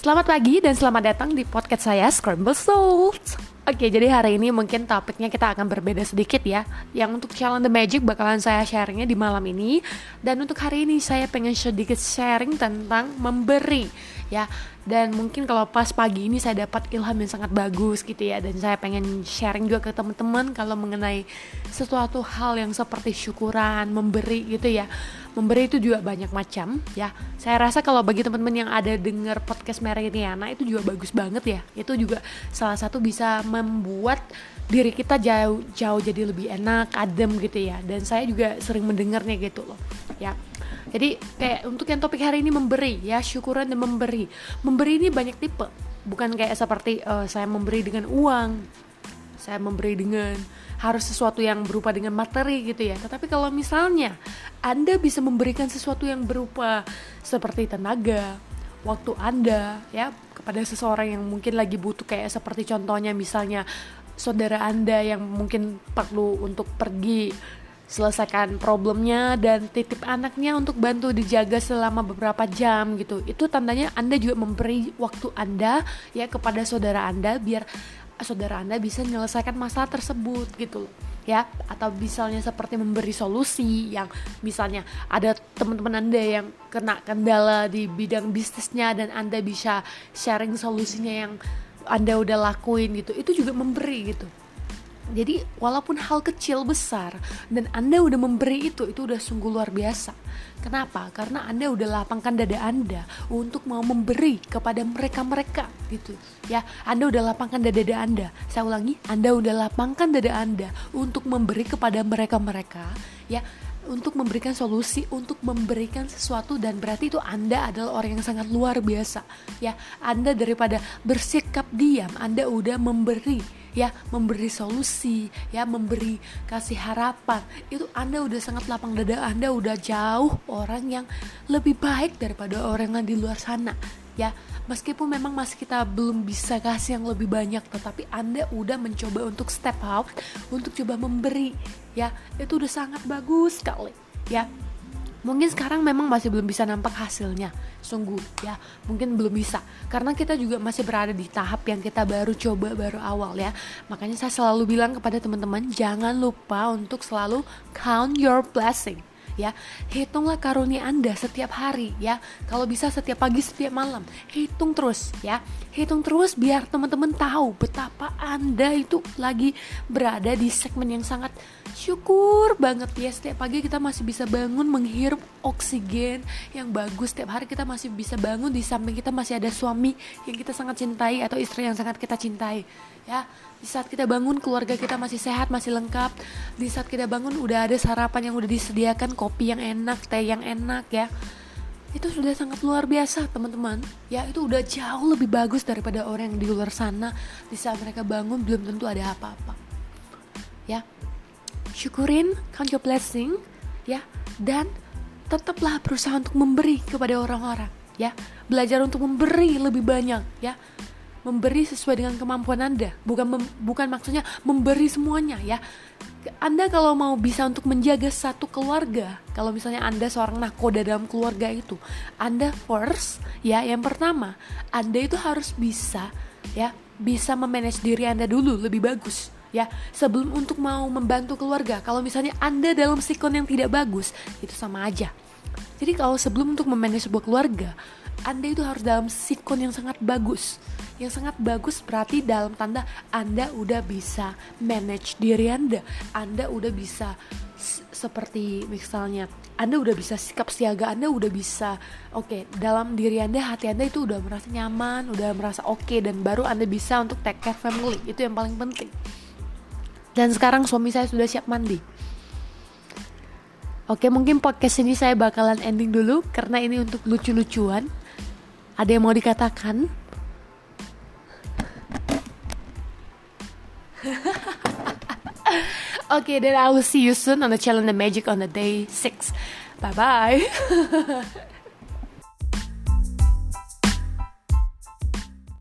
Selamat pagi dan selamat datang di podcast saya Scramble Souls. Oke, jadi hari ini mungkin topiknya kita akan berbeda sedikit ya. Yang untuk Challenge the Magic bakalan saya sharingnya di malam ini. Dan untuk hari ini saya pengen sedikit sharing tentang memberi ya. Dan mungkin kalau pas pagi ini saya dapat ilham yang sangat bagus gitu ya. Dan saya pengen sharing juga ke teman-teman kalau mengenai sesuatu hal yang seperti syukuran, memberi gitu ya memberi itu juga banyak macam ya saya rasa kalau bagi teman-teman yang ada dengar podcast Meridiana itu juga bagus banget ya itu juga salah satu bisa membuat diri kita jauh jauh jadi lebih enak adem gitu ya. Dan saya juga sering mendengarnya gitu loh ya. Jadi kayak untuk yang topik hari ini memberi ya. Syukuran dan memberi. Memberi ini banyak tipe. Bukan kayak seperti uh, saya memberi dengan uang saya memberi dengan harus sesuatu yang berupa dengan materi gitu ya. Tetapi kalau misalnya Anda bisa memberikan sesuatu yang berupa seperti tenaga, waktu Anda ya kepada seseorang yang mungkin lagi butuh kayak seperti contohnya misalnya saudara Anda yang mungkin perlu untuk pergi selesaikan problemnya dan titip anaknya untuk bantu dijaga selama beberapa jam gitu. Itu tandanya Anda juga memberi waktu Anda ya kepada saudara Anda biar saudara Anda bisa menyelesaikan masalah tersebut gitu loh ya. Atau misalnya seperti memberi solusi yang misalnya ada teman-teman Anda yang kena kendala di bidang bisnisnya dan Anda bisa sharing solusinya yang Anda udah lakuin gitu itu juga memberi gitu jadi walaupun hal kecil besar dan Anda udah memberi itu, itu udah sungguh luar biasa. Kenapa? Karena Anda udah lapangkan dada Anda untuk mau memberi kepada mereka-mereka gitu. Ya, Anda udah lapangkan dada Anda. Saya ulangi, Anda udah lapangkan dada Anda untuk memberi kepada mereka-mereka ya untuk memberikan solusi, untuk memberikan sesuatu dan berarti itu Anda adalah orang yang sangat luar biasa. Ya, Anda daripada bersikap diam, Anda udah memberi ya memberi solusi ya memberi kasih harapan. Itu anda udah sangat lapang dada anda udah jauh orang yang lebih baik daripada orang yang di luar sana. Ya meskipun memang masih kita belum bisa kasih yang lebih banyak tetapi anda udah mencoba untuk step out untuk coba memberi. Ya itu udah sangat bagus sekali. Ya mungkin sekarang memang masih belum bisa nampak hasilnya. Sungguh ya mungkin belum bisa. Karena kita juga masih berada di tahap yang kita baru coba baru awal ya. Makanya saya selalu bilang kepada teman-teman jangan lupa untuk selalu count your blessing ya. Hitunglah karunia anda setiap hari ya. Kalau bisa setiap pagi setiap malam hitung terus ya. Hitung terus biar teman-teman tahu betapa anda itu lagi berada di segmen yang sangat syukur banget ya setiap pagi kita masih bisa bangun menghirup oksigen yang bagus. Setiap hari kita masih bisa bangun di samping kita masih ada suami yang kita sangat cintai atau istri yang sangat kita cintai ya. Di saat kita bangun keluarga kita masih sehat masih lengkap. Di saat kita bangun udah ada sarapan yang udah disediakan kopi yang enak teh yang enak ya. Itu sudah sangat luar biasa teman-teman. Ya itu udah jauh lebih bagus daripada orang yang di luar sana. Di saat mereka bangun belum tentu ada apa-apa ya syukurin count your blessing ya. Dan tetaplah berusaha untuk memberi kepada orang-orang ya. Belajar untuk memberi lebih banyak ya. Memberi sesuai dengan kemampuan Anda, bukan mem, bukan maksudnya memberi semuanya ya. Anda kalau mau bisa untuk menjaga satu keluarga, kalau misalnya Anda seorang nakoda dalam keluarga itu, Anda first ya, yang pertama, Anda itu harus bisa ya, bisa memanage diri Anda dulu lebih bagus ya sebelum untuk mau membantu keluarga kalau misalnya anda dalam sikon yang tidak bagus itu sama aja. Jadi kalau sebelum untuk memanage sebuah keluarga anda itu harus dalam sikon yang sangat bagus. Yang sangat bagus berarti dalam tanda Anda udah bisa manage diri Anda. Anda udah bisa seperti misalnya Anda udah bisa sikap siaga Anda udah bisa oke okay, dalam diri Anda hati Anda itu udah merasa nyaman udah merasa oke okay, dan baru Anda bisa untuk take care family. Itu yang paling penting dan sekarang suami saya sudah siap mandi Oke mungkin podcast ini saya bakalan ending dulu karena ini untuk lucu-lucuan. Ada yang mau dikatakan? okay, then I will see you soon on the challenge the magic on the day six. Bye bye.